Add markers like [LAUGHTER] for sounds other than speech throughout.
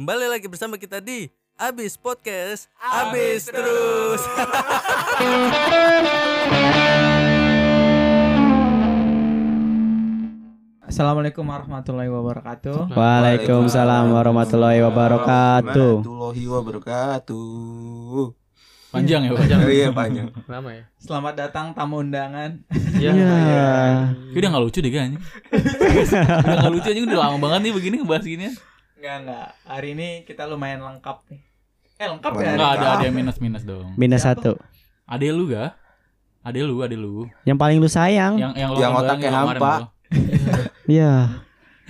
Kembali lagi bersama kita di Abis Podcast Abis, terus. [LAUGHS] Assalamualaikum warahmatullahi wabarakatuh. Waalaikumsalam warahmatullahi wabarakatuh. Warahmatullahi wabarakatuh. Panjang ya, panjang. iya panjang. Lama ya? Selamat datang tamu undangan. Iya. Ya. Udah gak lucu deh kayaknya. [LAUGHS] udah gak lucu aja udah lama banget nih begini ngebahas gini. Enggak enggak. Hari ini kita lumayan lengkap nih. Eh lengkap ya? Enggak ada ada yang minus-minus dong. Minus satu. Ada lu gak? Ada lu, ada lu. Yang paling lu sayang. Yang yang Yang otaknya hampa. [LAUGHS] Iya.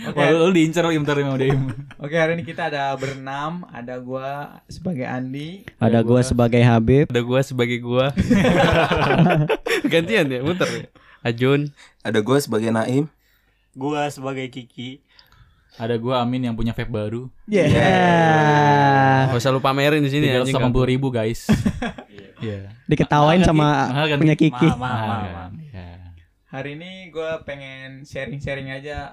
Oke. Lu, lu diincer im ntar sama Deim. Oke, hari ini kita ada berenam. Ada gua sebagai Andi. Ada gua sebagai Habib. Ada gua sebagai gua. [LAUGHS] Gantian ya, muter ya. Ajun. Ada gue sebagai Naim. Gua sebagai Kiki. Ada gua Amin yang punya vape baru. Yeah. Ya. Gak usah lu pamerin di sini Tiga anjing. ratus ribu guys. [LAUGHS] Iya. Diketawain Mahal kan, sama punya Ki? Kiki. Mahal, mahal. Iya. Hari ini gua pengen sharing-sharing aja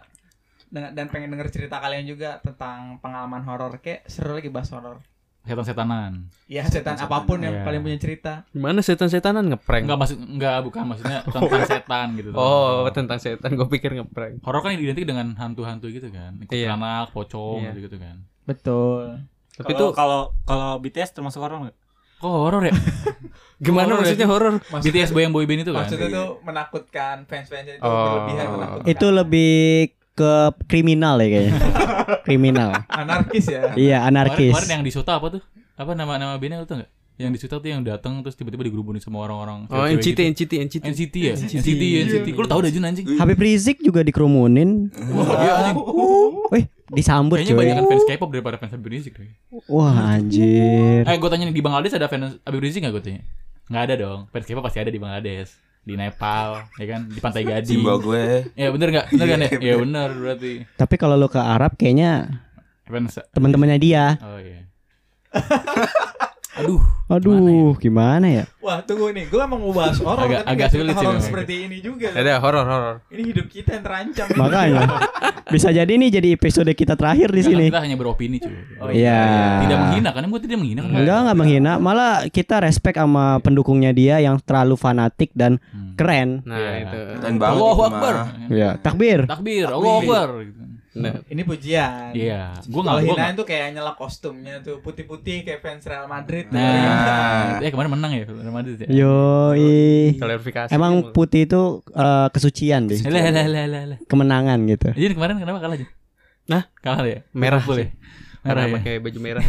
dan pengen denger cerita kalian juga tentang pengalaman horor kayak seru lagi bahas horor. Setan-setanan. Ya setan apa pun yang Iya. kalian punya cerita. Gimana setan-setanan ngeprank? Enggak maksud enggak bukan maksudnya [LAUGHS] tentang setan gitu. Oh, tentang setan. Gue pikir ngeprank. Horor kan identik dengan hantu-hantu gitu kan. Ikut Iya. anak, pocong Iya. gitu, gitu kan. Betul. Tapi Kalau tuh kalau kalau BTS termasuk orang nggak? Kok horor ya? [LAUGHS] gimana horor maksudnya horor? BTS boy yang boyband itu kan? Maksudnya tuh menakutkan fans-fansnya itu Oh. berlebihan menakutkan. Itu lebih ke kriminal ya kayaknya. [LAUGHS] kriminal. anarkis ya. Iya, Kemarin, anarkis. kemarin yang di Sota apa tuh? Apa nama nama bandnya lu tau gak? Yang di Sota tuh yang datang terus tiba-tiba digerubungin sama orang-orang. Oh, NCT, gitu. NCT, NCT. NCT ya? NCT, NCT. Lu tau dah Jun anjing? Habib Rizik juga dikerumunin. Iya anjing. Wih, disambut Kayaknya cuy. banyak fans K-pop daripada fans Habib Rizik deh. Wah, anjir. Eh, gue tanya nih di Bangladesh ada fans Habib Rizik gak gue tanya? Gak ada dong. Fans K-pop pasti ada di Bangladesh. Di Nepal, ya kan? Di Pantai Gading. Zimbabwe. Ya bener gak? Bener kan ya? Iya, Ya bener berarti. Tapi kalau lu ke Arab kayaknya teman-temannya dia. Oh iya. [LAUGHS] Aduh. Aduh, gimana ya? Wah, tunggu nih. Gue emang mau bahas horor Agak- tapi agak sulit sih horor seperti ini juga. Ada horor, horor. Ini hidup kita yang terancam. Makanya bisa jadi nih jadi episode kita terakhir di sini. Kita hanya beropini cuy. Oh, Iya. Tidak menghina kan? Gue tidak menghina kan? Enggak enggak menghina, malah kita respect sama pendukungnya dia yang terlalu fanatik dan Hmm. keren. Nah, Iya. itu. Keren banget Allahu itu Akbar. Ya, takbir. Takbir, Allah Akbar. gitu. Nah, Ini pujian. Iya, gua Kalau nggak hinaan tuh kayak nyela kostumnya tuh putih-putih kayak fans Real Madrid. Nah, eh [LAUGHS] kemarin menang ya Real Madrid ya. Yoi. klarifikasi. Emang putih itu eh, kesucian deh, Lah lah lah lah kemenangan gitu. Jadi kemarin kenapa kalah aja? Nah? kalah ya? Merah karena Merah ya? pakai baju merah.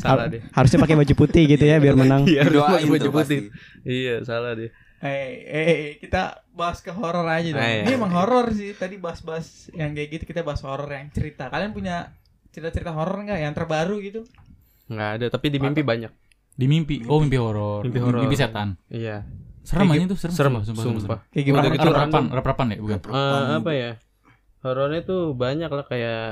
salah deh. Harusnya pakai baju putih gitu ya biar [LAUGHS] menang. Iya, harus Doain pakai baju putih. Iya, salah deh. Eh, eh, kita bahas ke horor aja dong. Ah, iya. Ini emang horor sih. Tadi bahas-bahas yang kayak gitu kita bahas horor yang cerita. Kalian punya cerita-cerita horor nggak yang terbaru gitu? Enggak ada, tapi di mimpi banyak. Di mimpi. Oh, mimpi horor. Mimpi horor. Mimpi setan. Iya. Serem aja tuh, serem. Serem, sumpah, sumpah. Kayak gimana? Gitu random. rap-rapan ya, bukan? Eh, apa ya? Horornya tuh banyak lah kayak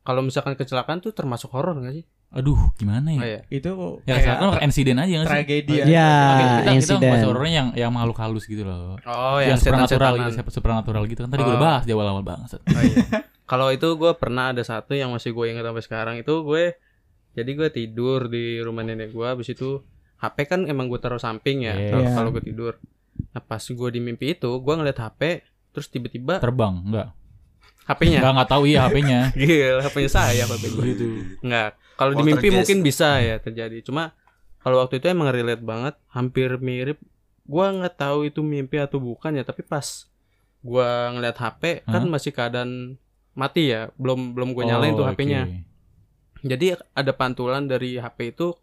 kalau misalkan kecelakaan tuh termasuk horor nggak sih? Aduh, gimana Oh, ya? iya. Itu Ya, kayak kecelakaan insiden aja nggak sih? tragedi Ya, Oke, kita, kita insiden. bahas horornya yang yang makhluk halus gitu loh. Oh, yang supernatural gitu, supernatural gitu kan. Tadi gue Oh. udah bahas di awal-awal banget. Oh, iya. Kalau itu gue pernah ada satu yang masih gue ingat sampai sekarang itu gue jadi gue tidur di rumah nenek gue habis itu HP kan emang gue taruh samping ya Iya. kalau Iya. kalau gue tidur. Nah pas gue di mimpi itu gue ngeliat HP terus tiba-tiba Terbang, enggak? HP-nya Enggak enggak tahu iya HP-nya. [LAUGHS] Gila, HP-nya saya HP gue. Gitu. Enggak. Kalau di mimpi mungkin bisa ya terjadi. Cuma kalau waktu itu emang relate banget, hampir mirip. Gua nggak tahu itu mimpi atau bukan ya, tapi pas gua ngeliat HP kan Hah? masih keadaan mati ya, belum belum gue nyalain tuh Oh, HP-nya. oke. Jadi ada pantulan dari HP itu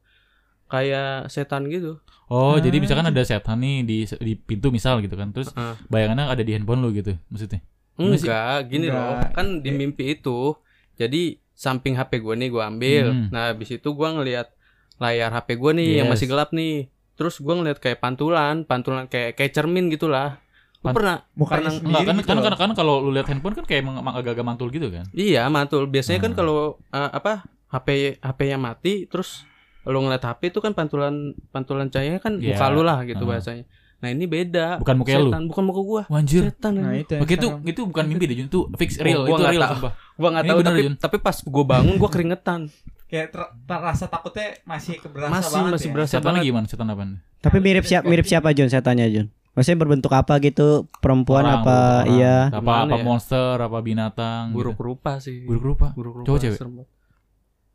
kayak setan gitu. Oh, Ah. jadi misalkan ada setan nih di di pintu misal gitu kan. Terus Heeh. bayangannya ada di handphone lu gitu maksudnya. Enggak, gini Enggak. loh. Kan di mimpi itu jadi samping HP gue nih gue ambil. Hmm. Nah, habis itu gua ngelihat layar HP gue nih yang Yes. masih gelap nih. Terus gua ngeliat kayak pantulan, pantulan kayak kayak cermin gitulah. Lu pernah mukanya pernah- sendiri Enggak kan gitu kan, kan kan kalau lu lihat handphone kan kayak emang agak-agak mantul gitu kan. Iya, mantul. Biasanya kan Hmm. kalau uh, apa HP HP-nya mati terus lu ngeliat HP itu kan pantulan pantulan cahaya kan Iya. muka lu lah gitu Ah. bahasanya. Nah, ini beda. Bukan muka lu. Setan, bukan muka gua. Wanjir. Setan. Nah, itu. Oke itu itu bukan mimpi deh Jun, itu fix Oh, real, gua itu real tahu. sumpah. Gua nggak Ini tahu bener, tapi Jun. tapi pas gua bangun gua keringetan. kayak ter- rasa takutnya masih keberasa Masih- banget masih ya. berasa. Setan banget. gimana? Setan apa? Tapi mirip siapa mirip siapa Jun saya tanya Jun. Maksudnya berbentuk apa gitu? Perempuan Orang, apa? orang. Iya. Apa apa ya? monster, apa binatang? buruk gitu. rupa sih Buruk rupa. buruk rupa Cowok cewek?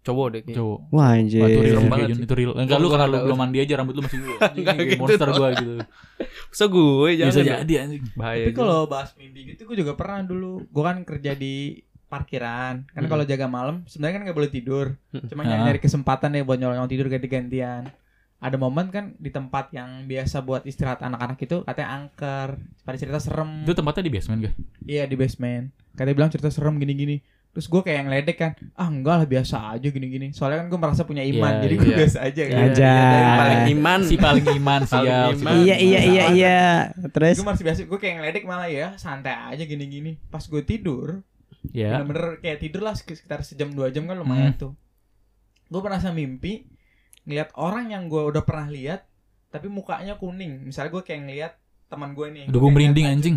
Cowok deh kayaknya. Cowok. Wah Wah, itu anjir. real banget Jun. sih. Itu real. Enggak lu karena nggak lu belum mandi aja rambut lu masih kayak [LAUGHS] gitu monster dong. gua gitu. Masa gue jangan Bisa jadi anjing. bahaya Tapi kalau bahas mimpi gitu gue juga pernah dulu. Gue kan kerja di parkiran. Kan Hmm. kalau jaga malam sebenarnya kan nggak boleh tidur. Hmm. Cuma Ah. nyari-nyari kesempatan ya buat nyolong tidur ganti-gantian. Ada momen kan di tempat yang biasa buat istirahat anak-anak itu katanya angker. Pada cerita serem. Itu tempatnya di basement gak? Iya di basement. Katanya bilang cerita serem gini-gini. Terus gue kayak ngeledek kan. Ah enggak lah biasa aja gini-gini. Soalnya kan gue merasa punya iman. Iya, jadi gue iya. biasa aja kan. Aja. Iya, dari paling iman Si paling iman Paling siap. iman. Iya iya iya iya. Terus Gue masih biasa. Gue kayak ngeledek malah ya. Santai aja gini-gini. Pas gue tidur. Ya. bener-bener kayak tidur lah sek- sekitar sejam dua jam kan lumayan Hmm. tuh gue merasa mimpi ngeliat orang yang gue udah pernah lihat tapi mukanya kuning misalnya gue kayak ngeliat teman gue nih Udah gue merinding anjing.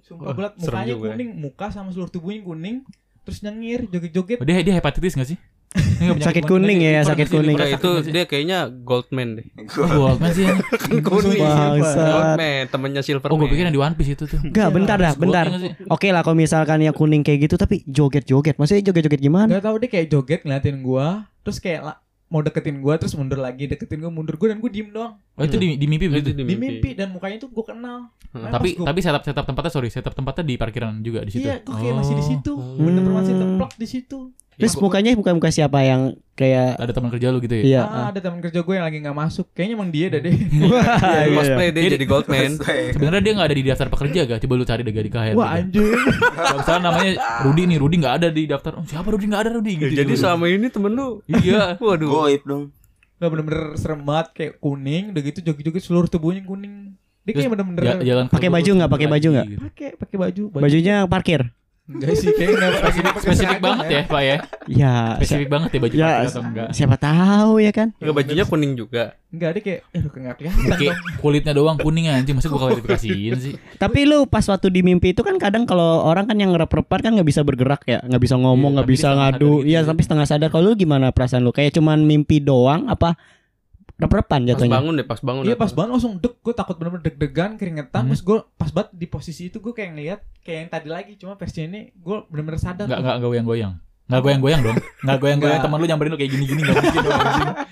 sumpah liat serem mukanya ya. kuning muka sama seluruh tubuhnya kuning terus nyengir joget-joget Oh, dia dia hepatitis gak sih? Ini nggak penyakit Sakit kuning ya, sakit kuning. Sakit itu dia kayaknya Goldman deh Goldman sih. [LAUGHS] kuning Bangsat. Goldman temennya Silverman Oh, gue pikir yang di One Piece itu tuh. Enggak, bentar dah, bentar. Oke lah kalau misalkan yang kuning kayak gitu tapi joget-joget. Maksudnya joget-joget gimana? nggak tahu dia kayak joget ngeliatin gue terus kayak mau deketin gue terus mundur lagi deketin gue mundur gue dan gue diem doang Oh, itu di, di mimpi itu begitu. di di mimpi dan mukanya tuh gue kenal Hmm. Nah, Tapi gua- tapi setup setup tempatnya sorry, setup tempatnya di parkiran juga di situ. iya gue kayak masih di situ Oh. bener-bener masih Hmm. teplak di situ Terus mukanya muka-muka siapa yang kayak Ada teman kerja lu gitu ya? iya. ah, ada teman kerja gue yang lagi nggak masuk kayaknya emang dia dah deh Wah, [LAUGHS] iya. cosplay dia Jadi- Goldman [LAUGHS] Sebenarnya dia nggak ada di daftar pekerja gak? Coba lu cari deh gak di KHR. wah anjir [LAUGHS] Kalau misalnya namanya Rudi nih, Rudi nggak ada di daftar. Oh, siapa Rudi nggak ada Rudi gitu. jadi selama ini temen lu iya. waduh Goib dong. Nggak bener-bener serem banget kayak kuning udah gitu joget-joget seluruh tubuhnya kuning dia kayak bener-bener jalan Pakai baju nggak? Pakai baju nggak? pakai pakai baju, baju bajunya parkir. Enggak sih kayak nggak pakai Spesifik, pakai spesifik banget ya, Pak ya. Ya, Spesifik banget ya baju ya pakai atau enggak. siapa tahu ya kan? Enggak bajunya kuning juga enggak dia kayak eh kelihatan Kayak dong kulitnya doang kuning anjing, masa gua klarifikasiin sih. Tapi lu pas waktu di mimpi itu kan kadang kalau orang kan yang ngerep-repan kan nggak bisa bergerak ya, nggak bisa ngomong, Iya, nggak tapi bisa ngadu. gitu. Iya, sampai setengah sadar. Kalau lu gimana perasaan lu? Kayak cuman mimpi doang apa rep-repan pas jatuhnya? bangun deh pas bangun Iya pas banget langsung deg gue takut bener-bener deg-degan keringetan Hmm. terus gue pas banget di posisi itu gue kayak ngeliat kayak yang tadi lagi cuma versi ini gue bener-bener sadar Enggak tuh. enggak goyang-goyang. Enggak goyang-goyang dong. Enggak [LAUGHS] goyang-goyang teman lu nyamperin lu kayak gini-gini enggak mungkin dong. [LAUGHS]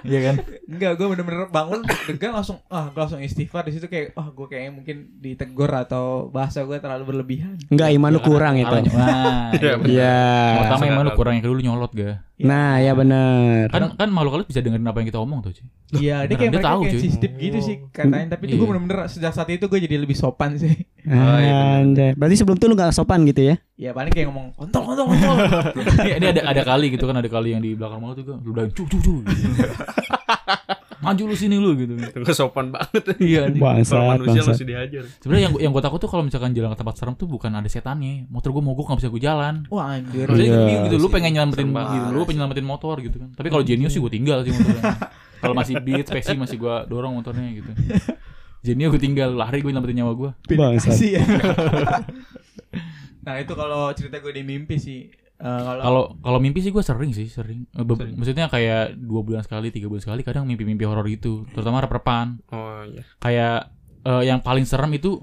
Iya kan? Enggak, gue bener-bener bangun deg-degan langsung ah gue langsung istighfar di situ kayak ah gue kayaknya mungkin ditegur atau bahasa gue terlalu berlebihan. Enggak, iman lu kurang itu. Nah, Iya, iya. Iya. Pertama emang lu kurang yang kedua lu nyolot ga? Nah, ya benar. Kan kan makhluk halus bisa dengerin apa yang kita omong tuh, cuy. Iya, dia kayak dia mereka tahu, kayak cuy. sensitif gitu sih katanya. Tapi itu gue Iya. bener-bener sejak saat itu gue jadi lebih sopan sih. Oh, iya. Anjay. Berarti sebelum itu lu gak sopan gitu ya? Ya paling kayak ngomong kontol kontol kontol. [LAUGHS] ini, ada ada kali gitu kan ada kali yang di belakang malu tuh gua lu bilang cu cu cu. Maju lu sini lu gitu. [LAUGHS] Itu nggak sopan banget Iya Bangsat, manusia bangsat. masih dihajar Sebenarnya yang yang gue takut tuh kalau misalkan jalan ke tempat serem tuh bukan ada setannya. Motor gue mogok nggak bisa gue jalan. Wah anjir. Jadi iya gitu, lu pengen nyelamatin gitu, lu pengen nyelamatin motor gitu kan. Tapi kalau Genio sih gue tinggal sih motornya. [LAUGHS] kalau masih beat, spesi masih gue dorong motornya gitu. Genio gue tinggal lari gue nyelamatin nyawa gue. Bangsat. Kasih ya. [LAUGHS] nah itu kalau cerita gue di mimpi sih. Eh, kalau Kalau kalau mimpi sih gue sering sih sering. Eh, Sering. Maksudnya kayak dua bulan sekali, tiga bulan sekali kadang mimpi-mimpi horor gitu. Terutama rep-repan. oh iya Kayak eh, yang paling serem itu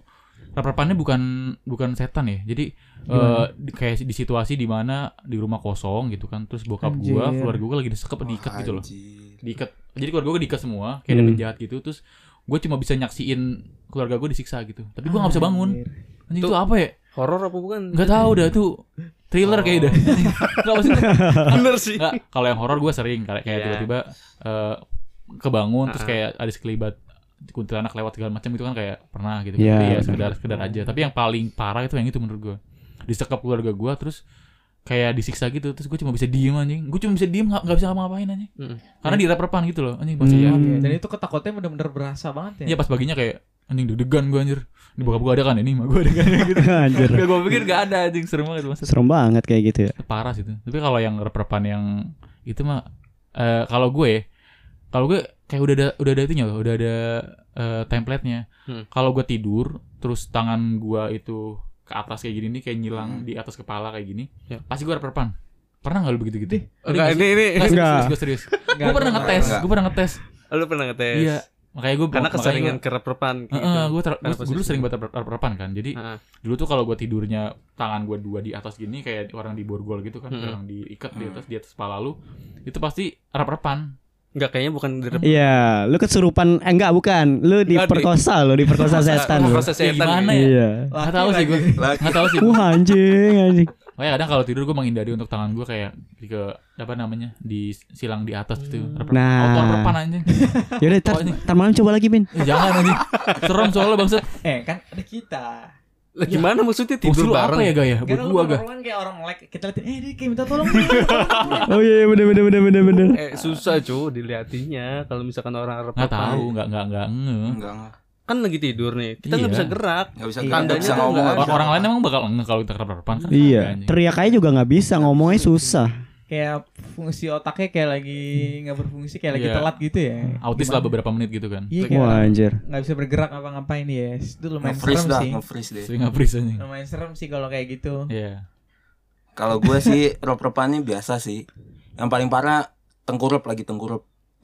rep-repannya bukan bukan setan ya. Jadi eh, Gimana? di- kayak di situasi di mana di rumah kosong gitu kan. Terus bokap Anjir. gua, keluarga gua lagi disekep diikat gitu loh. Diikat. Jadi keluarga gua diikat semua kayak ada Hmm. penjahat gitu. Terus gue cuma bisa nyaksiin keluarga gue disiksa gitu. Tapi gua nggak bisa bangun. Anjir. Anjing Tuh. itu apa ya? horor apa bukan Nggak tahu dah tuh thriller kayak dah. Nggak maksudnya. [LAUGHS] bener sih Nggak, kalau yang horor gue sering kayak kayak Iya. tiba-tiba eh, kebangun terus Ah. kayak ada sekelibat kuntilanak lewat segala macam itu kan kayak pernah gitu. Iya, Jadi ya benar. sekedar sekedar aja. Tapi yang paling parah itu yang itu menurut gue. Disekap keluarga gue terus kayak disiksa gitu terus gue cuma bisa diem anjing gue cuma bisa diem nggak bisa ngapa-ngapain anjing Mm. karena di gitu loh anjing Hmm. masih Iya, dan itu ketakutannya bener-bener berasa banget ya. Iya pas paginya kayak anjing deg-degan gue anjir ini bokap gue ada kan ini mah gue ada kan [LAUGHS] gitu Anjir. Gak gue pikir gak ada anjing serem banget masa Serem banget kayak gitu ya. parah sih itu tapi kalau yang rep-repan yang itu mah eh, kalau gue kalau gue kayak udah ada udah ada itunya udah ada eh, template-nya Hmm. kalau gue tidur terus tangan gue itu ke atas kayak gini nih kayak nyilang di atas kepala kayak gini Ya. pasti gue rep-repan Pernah nggak lu begitu gitu? Enggak, ini ini. Enggak. Gue serius. Enggak, Gue pernah ngetes. Gue pernah ngetes. Lu pernah ngetes? Iya. Makanya gue Karena keseringan kerep-repan gitu. gue ter- Karena gua dulu sering banget rep-repan kan. Jadi Heeh. dulu tuh kalau gue tidurnya tangan gue dua di atas gini kayak orang di borgol gitu kan, Mm-mm. orang diikat di atas di atas kepala lu, itu pasti rep-repan. Enggak kayaknya bukan di Iya, lu kesurupan eh, enggak bukan, lu diperkosa lu, diperkosa [LAUGHS] setan lu. Proses Ya, setan. gimana ya? Iya. Nggak tahu sih gue. Lagi. Nggak tahu sih. Wah anjing anjing. Makanya kadang kalau tidur gue menghindari untuk tangan gue kayak di ke apa namanya di silang di atas gitu. Rep-repan. Nah. Auto rep-repan anjing. [LAUGHS] Yaudah, tar, Oh, ini. tar malam coba lagi, Bin. Eh, jangan anjing. Serem soalnya bangsat. Eh kan ada kita. Lah gimana maksudnya tidur apa bareng? ya gaya? Gua gak. kan kayak orang melek kita liatin eh dia kayak minta tolong. Oh iya, iya bener bener bener bener bener. Eh susah cu diliatinya kalau misalkan orang Arab Nggak tahu, nggak nggak nggak nge. Enggak, enggak. Kan lagi tidur nih kita nggak Iya. bisa gerak Enggak bisa Iya, tandanya bisa ngomong. nggak aja. Orang, orang lain emang bakal nge kalau kita rep-repan kan? Iya, teriak aja juga nggak bisa, ngomongnya susah. kayak fungsi otaknya kayak lagi nggak berfungsi kayak lagi Iya. telat gitu ya. Autis lah beberapa menit gitu kan. Iya kayak Wah anjir. nggak bisa bergerak apa ngapain ya. Itu lumayan Nge-freeze serem dah, sih. nge-freeze deh. Sering ngapris anjing. Lumayan serem sih kalau kayak gitu. Iya. Kalau gue sih rep-repannya biasa sih. Yang paling parah tengkurup lagi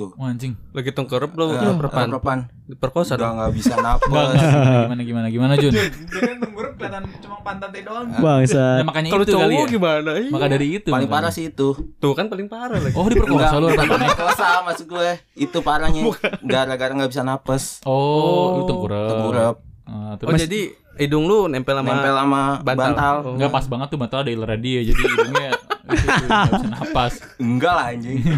tengkurup. Wah anjing. lagi tengkurap lo Eh, rep-repan rep-repan. diperkosa Udah dong enggak bisa napas. Gimana gimana gimana Jun? Dia kan tengkurap kelihatan cuma pantatnya doang. Nah, Bangsat. makanya kalau itu kali cowok ya. gimana Iya. Maka dari itu. Paling makanya. parah sih itu. tuh kan paling parah lagi Oh, diperkosa lu Enggak, rep-repannya. Kosa maksud gue. Itu parahnya. Gara-gara enggak bisa napas. Oh, itu tengkurap. Tengkurap. Ah, oh jadi hidung lu nempel sama Nempel sama bantal. bantal. Oh. Enggak pas banget tuh bantal ada iler dia jadi hidungnya [LAUGHS] itu tuh, nggak bisa napas. Enggak lah anjing. [LAUGHS]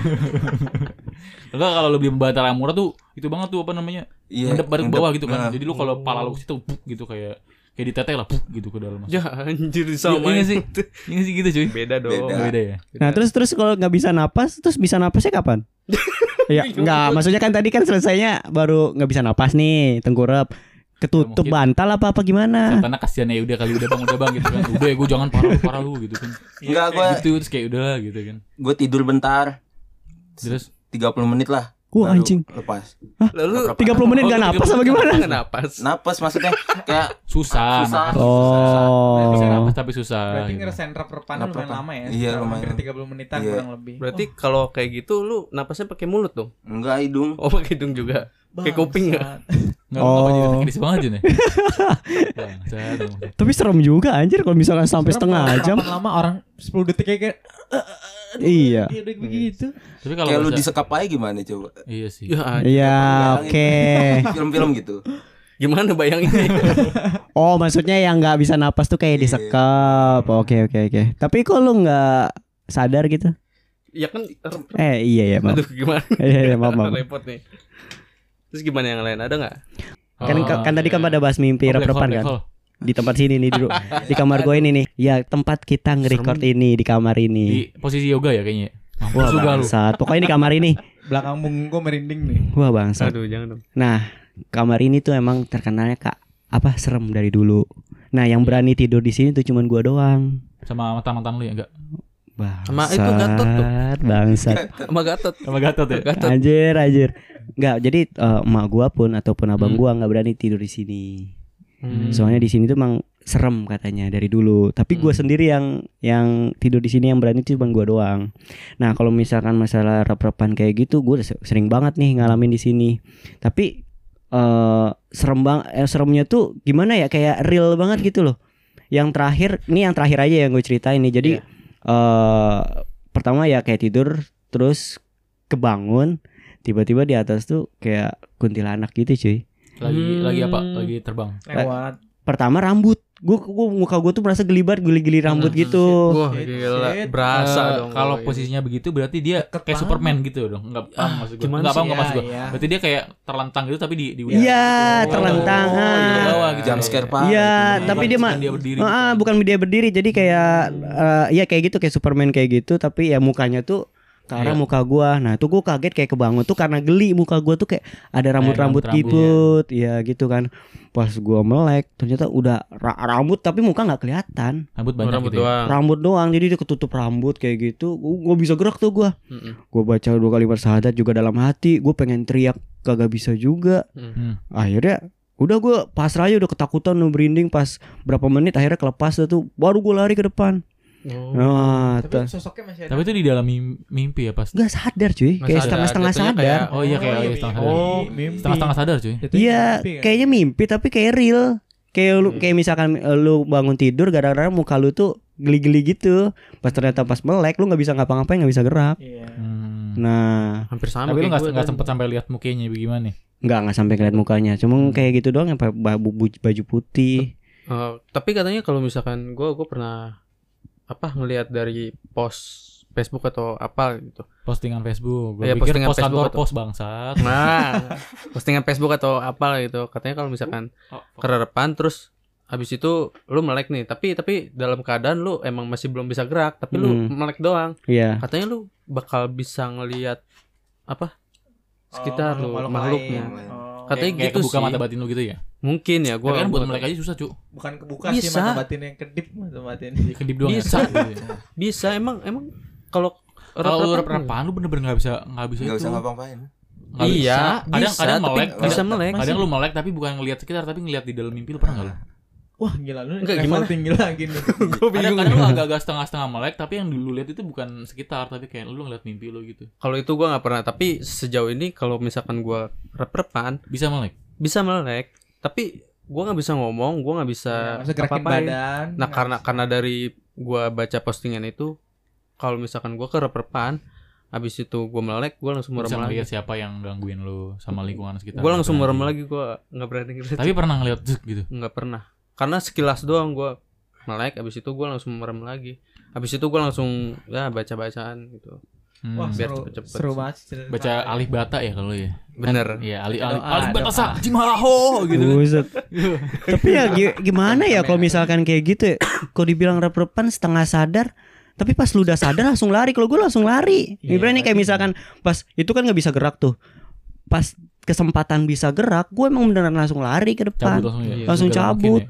Enggak kalau lu beli bantal yang murah tuh itu banget tuh apa namanya? Iya. Mendep ke bawah gitu kan. Nah. Jadi lu kalau pala lu ke situ buk gitu kayak kayak diteteh lah buk gitu ke dalam. ya anjir Iya sama nggak sih? Iya nggak sih gitu cuy. beda dong Beda. Beda ya. Nah terus terus kalau nggak bisa napas, terus bisa napasnya kapan? [LAUGHS] ya nggak, maksudnya kan tadi kan selesainya baru nggak bisa napas nih, tengkurap, ketutup mungkin. bantal apa apa gimana? Karena kasihan ya udah kali udah bang udah bang gitu kan. Udah ya gue jangan parah lu, parah lu gitu kan. Enggak gue Gitu terus kayak udah gitu kan. gue tidur bentar. Terus 30 menit lah. Wah anjing, Lepas. lalu 30 menit nggak napas apa gimana? nggak napas Napas maksudnya kayak [LAUGHS] susah. Susah. Oh. Bisa napas tapi susah. Berarti gitu. ngerasain rep-repan lumayan Rep-repan. lama ya. Iya, lumayan. Hampir 30 menitan Iya. kurang lebih. berarti kalau kayak gitu lu napasnya pakai mulut dong enggak hidung. oh pakai hidung juga kayak kuping nggak Bangsat. Enggak apa jadi Oh. banget Jun ya. [LAUGHS] Tapi serem juga anjir kalau misalnya sampai Serem setengah jam. lama orang 10 detik kayak kayak Iya. dia udah begitu. Tapi kalau Kayak lu disekap aja gimana coba? Iya sih. ya. Iya, oke. [LAUGHS] Film-film gitu. gimana bayangin [LAUGHS] Oh, maksudnya yang nggak bisa napas tuh kayak disekap. Oke, oke, oke. Tapi kok lu nggak sadar gitu? ya kan Eh, iya ya, maaf. aduh gimana Iya, iya, maaf, maaf. repot nih terus gimana yang lain ada nggak Kan, Oh, kan tadi kan iya. pada bahas mimpi Oh, black rep-repan kan. hole. Di tempat sini nih dulu. [LAUGHS] Di kamar gue ini nih. Ya, tempat kita nge-record ini di kamar Di ini. posisi yoga ya kayaknya. Wah, bangsat. Pokoknya di kamar ini. [LAUGHS] Belakang punggung gue merinding nih. Wah, bangsat. aduh jangan dong Nah, kamar ini tuh emang terkenalnya Kak apa serem dari dulu. Nah, yang berani tidur di sini tuh cuman gua doang. Sama mantan-mantan lu ya enggak? Bangsat. Sama itu Gatot tuh. Bangsat. [LAUGHS] sama Gatot Sama Gatot ya? Gatot Anjir, anjir. Enggak, jadi eh, emak gua pun ataupun abang Hmm. gua nggak berani tidur di sini. Hmm. Soalnya di sini tuh emang serem katanya dari dulu. Tapi gua Hmm. sendiri yang yang tidur di sini yang berani tuh cuma gua doang. Nah, kalau misalkan masalah rep-repan kayak gitu, gua udah sering banget nih ngalamin di sini. Tapi eh serem bang, eh, seremnya tuh gimana ya? Kayak real banget gitu loh. Yang terakhir, ini yang terakhir aja yang gue ceritain nih. Jadi Iya. Eh pertama ya kayak tidur, terus kebangun, tiba-tiba di atas tuh kayak kuntilanak gitu cuy. Lagi Hmm. lagi apa? Lagi terbang. Lewat. Pertama rambut gue gua, muka gue tuh merasa gelibat geli-geli rambut Hmm. gitu wah Shit, gila shit. berasa Eh, dong kalau gitu. posisinya begitu berarti dia Deket kayak banget. Superman gitu dong. Enggak paham Ah, maksud gue. Enggak paham sih? enggak maksud gue. Iya, iya. Berarti dia kayak terlentang gitu tapi di di Iya, Oh, terlentang. Oh, iya, Ah. bawah gitu. Jump scare parah. Iya, tapi dia mah dia berdiri. Ah, ah, bukan dia berdiri jadi kayak eh, ya kayak gitu kayak Superman kayak gitu tapi ya mukanya tuh ke arah Iya. muka gua. Nah, tuh gua kaget kayak kebangun tuh karena geli muka gua tuh kayak ada rambut-rambut rambut-rambut, gitu. Ya gitu kan. Pas gua melek ternyata udah ra- rambut tapi muka nggak kelihatan. Rambut Oh, banyak rambut gitu. Ya. doang Rambut doang jadi dia ketutup rambut kayak gitu. Gua, gua bisa gerak tuh gua. Mm-mm. Gua baca dua kali syahadat juga dalam hati. Gue pengen teriak kagak bisa juga. Hmm. Akhirnya udah gue pasrah aja udah ketakutan udah merinding pas berapa menit akhirnya kelepas dah tuh baru gue lari ke depan. Oh. Wah, Tapi tuh. sosoknya masih ada. Tapi itu di dalam mim- mimpi ya pas. Nggak sadar cuy, Nggak kayak setengah-setengah sadar. kayak- Oh iya kayak iya, setengah sadar. Oh, mimpi. Setengah-setengah sadar cuy. Iya, kan? kayaknya mimpi tapi kayak real. Kayak lu kayak misalkan eh, lu bangun tidur gara-gara muka lu tuh geli-geli gitu. Pas ternyata pas melek lu nggak bisa ngapa-ngapain, nggak bisa gerak. Iya. Hmm. Nah, Hampir sama Tapi lu kayak nggak sempet sampai lihat mukanya bagaimana nih? nggak nggak sampai kelihatan mukanya. Cuma Hmm. kayak gitu doang yang pakai baju, baju putih. Eh, tapi katanya kalau misalkan gue gue pernah apa ngelihat dari post Facebook atau apa gitu. Postingan Facebook. Gue pikir postingan post Facebook kantor atau- pos bangsat. Nah, [LAUGHS] postingan Facebook atau apa gitu. Katanya kalau misalkan Oh, kererepan terus habis itu lu melek nih, tapi tapi dalam keadaan lu emang masih belum bisa gerak, tapi lu Hmm. melek doang. Iya. Katanya lu bakal bisa ngelihat apa? Sekitar lu makhluk-makhluk makhluknya. Oh. Katanya kayak, kayak gitu kebuka sih. mata batin lu gitu ya. Mungkin ya Gua gua. kan buat melek aja susah, Cuk. bukan kebuka sih Bisa. mata batin yang kedip mata batin. Jadi kedip doang Bisa. ya. Gitu ya. Bisa emang emang kalau Kalau lu rep-repan lu bener-bener nggak bisa nggak bisa Nggak itu. usah ngapa-ngapain. Nggak Iya, bisa. Kadang bisa, kadang tapi melek. bisa kadang- melek. Kadang lu melek tapi bukan ngelihat sekitar tapi ngelihat di dalam mimpi lu pernah nggak lu? Wah gila lu Enggak, gimana? tinggi lagi nih. [LAUGHS] Gue Kadang kadang lu agak-agak setengah-setengah melek tapi yang dulu lihat itu bukan sekitar tapi kayak lu ngeliat mimpi lu gitu. Kalau itu gua nggak pernah, tapi sejauh ini kalau misalkan gua rep-repan Bisa melek. bisa melek, tapi gua nggak bisa ngomong, gua nggak bisa Ya, apa-apain. badan. Nah karena karena dari gua baca postingan itu, kalau misalkan gua ke rep-repan, habis itu gua melek, gua langsung merem Bisa lagi. ngeliat siapa yang gangguin lu sama lingkungan sekitar. Gua langsung merem lagi, gua nggak berani. Tapi pernah ngeliat zuk gitu. nggak pernah, karena sekilas doang gua melek, habis itu gua langsung merem lagi. Habis itu gua langsung ya baca bacaan gitu. Hmm. Wah biar seru, cepet-cepet seru sih. banget. cerita. Baca alih bata ya kalau ya. Bener. Iya, alih alih alih bata sa jimaho gitu. Buset. tapi ya gi- gimana ya kalau misalkan kayak gitu ya? Kalau dibilang rep-repan setengah sadar tapi pas lu udah sadar langsung lari kalau gue langsung lari Iya, Ibaratnya kayak berarti- misalkan pas itu kan nggak bisa gerak tuh pas kesempatan bisa gerak gue emang beneran langsung lari ke depan Cabut langsung ya. Langsung cabut.